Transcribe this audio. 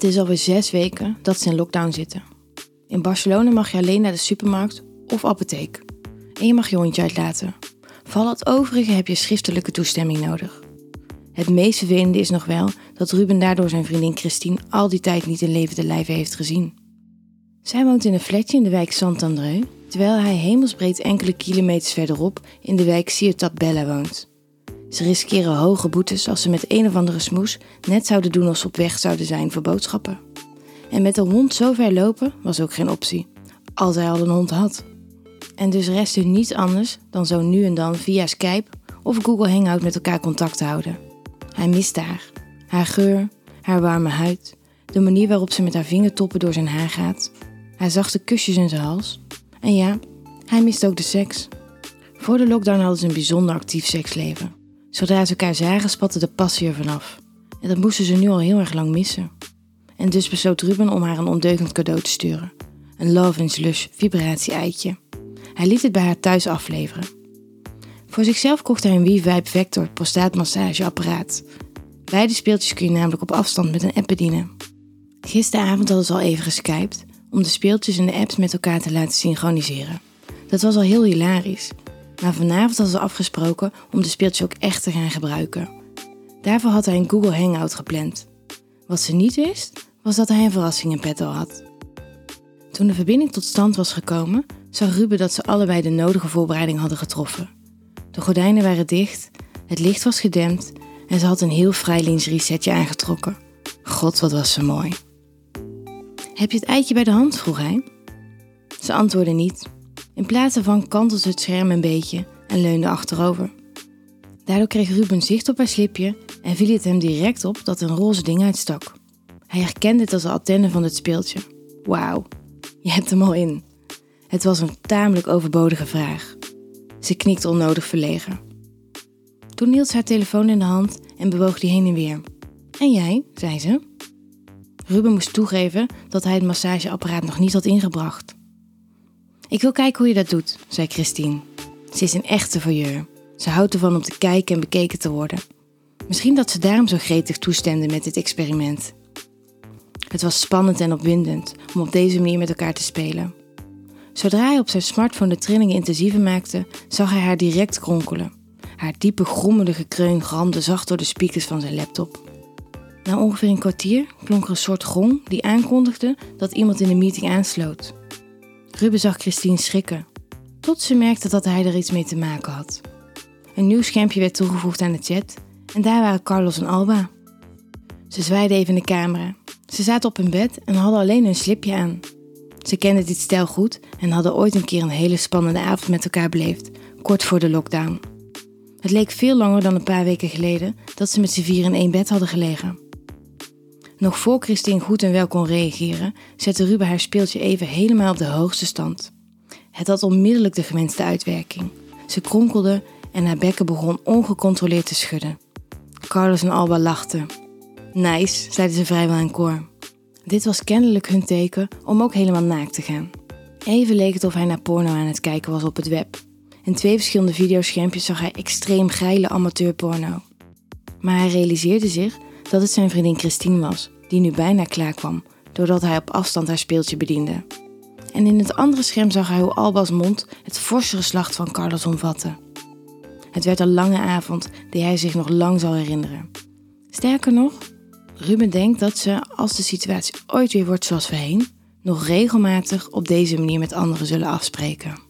Het is alweer zes weken dat ze in lockdown zitten. In Barcelona mag je alleen naar de supermarkt of apotheek. En je mag je hondje uitlaten. Voor al het overige heb je schriftelijke toestemming nodig. Het meest vervelende is nog wel dat Ruben daardoor zijn vriendin Christine al die tijd niet in levende lijven heeft gezien. Zij woont in een flatje in de wijk Sant-Andreu, terwijl hij hemelsbreed enkele kilometers verderop in de wijk Ciutat Bella woont. Ze riskeren hoge boetes als ze met een of andere smoes net zouden doen als ze op weg zouden zijn voor boodschappen. En met een hond zo ver lopen was ook geen optie, als hij al een hond had. En dus rest hun niets anders dan zo nu en dan via Skype of Google Hangout met elkaar contact te houden. Hij mist haar, haar geur, haar warme huid, de manier waarop ze met haar vingertoppen door zijn haar gaat, haar zachte kusjes in zijn hals. En ja, hij mist ook de seks. Voor de lockdown hadden ze een bijzonder actief seksleven. Zodra ze elkaar zagen, spatte de passie er vanaf. En dat moesten ze nu al heel erg lang missen. En dus besloot Ruben om haar een ondeugend cadeau te sturen. Een Love and Slush vibratie-eitje. Hij liet het bij haar thuis afleveren. Voor zichzelf kocht hij een WeVibe Vector prostaatmassageapparaat. Beide speeltjes kun je namelijk op afstand met een app bedienen. Gisteravond hadden ze al even geskyped om de speeltjes en de apps met elkaar te laten synchroniseren. Dat was al heel hilarisch. Maar vanavond hadden ze afgesproken om de speeltjes ook echt te gaan gebruiken. Daarvoor had hij een Google Hangout gepland. Wat ze niet wist, was dat hij een verrassing in petto had. Toen de verbinding tot stand was gekomen, zag Ruben dat ze allebei de nodige voorbereiding hadden getroffen. De gordijnen waren dicht, het licht was gedempt en ze had een heel vrij lingerie aangetrokken. God, wat was ze mooi. Heb je het eitje bij de hand? vroeg hij. Ze antwoordde niet. In plaats daarvan kantelde het scherm een beetje en leunde achterover. Daardoor kreeg Ruben zicht op haar slipje en viel het hem direct op dat een roze ding uitstak. Hij herkende het als de antenne van het speeltje. Wauw, je hebt hem al in. Het was een tamelijk overbodige vraag. Ze knikte onnodig verlegen. Toen hield ze haar telefoon in de hand en bewoog die heen en weer. En jij, zei ze. Ruben moest toegeven dat hij het massageapparaat nog niet had ingebracht. Ik wil kijken hoe je dat doet, zei Christine. Ze is een echte voyeur. Ze houdt ervan om te kijken en bekeken te worden. Misschien dat ze daarom zo gretig toestemde met dit experiment. Het was spannend en opwindend om op deze manier met elkaar te spelen. Zodra hij op zijn smartphone de trillingen intensiever maakte, zag hij haar direct kronkelen. Haar diepe grommende gekreun gramde zacht door de speakers van zijn laptop. Na ongeveer een kwartier klonk er een soort gong die aankondigde dat iemand in de meeting aansloot. Ruben zag Christine schrikken, tot ze merkte dat hij er iets mee te maken had. Een nieuw schermpje werd toegevoegd aan de chat en daar waren Carlos en Alba. Ze zwaaiden even in de camera. Ze zaten op hun bed en hadden alleen een slipje aan. Ze kenden dit stel goed en hadden ooit een keer een hele spannende avond met elkaar beleefd, kort voor de lockdown. Het leek veel langer dan een paar weken geleden dat ze met z'n vier in één bed hadden gelegen. Nog voor Christine goed en wel kon reageren, zette Ruben haar speeltje even helemaal op de hoogste stand. Het had onmiddellijk de gewenste uitwerking. Ze kronkelde en haar bekken begon ongecontroleerd te schudden. Carlos en Alba lachten. Nice, zeiden ze vrijwel in koor. Dit was kennelijk hun teken om ook helemaal naakt te gaan. Even leek het of hij naar porno aan het kijken was op het web. In twee verschillende videoschermpjes zag hij extreem geile amateurporno. Maar hij realiseerde zich dat het zijn vriendin Christine was, die nu bijna klaar kwam, doordat hij op afstand haar speeltje bediende. En in het andere scherm zag hij hoe Alba's mond het forse geslacht van Carlos omvatte. Het werd een lange avond die hij zich nog lang zal herinneren. Sterker nog, Ruben denkt dat ze, als de situatie ooit weer wordt zoals voorheen, nog regelmatig op deze manier met anderen zullen afspreken.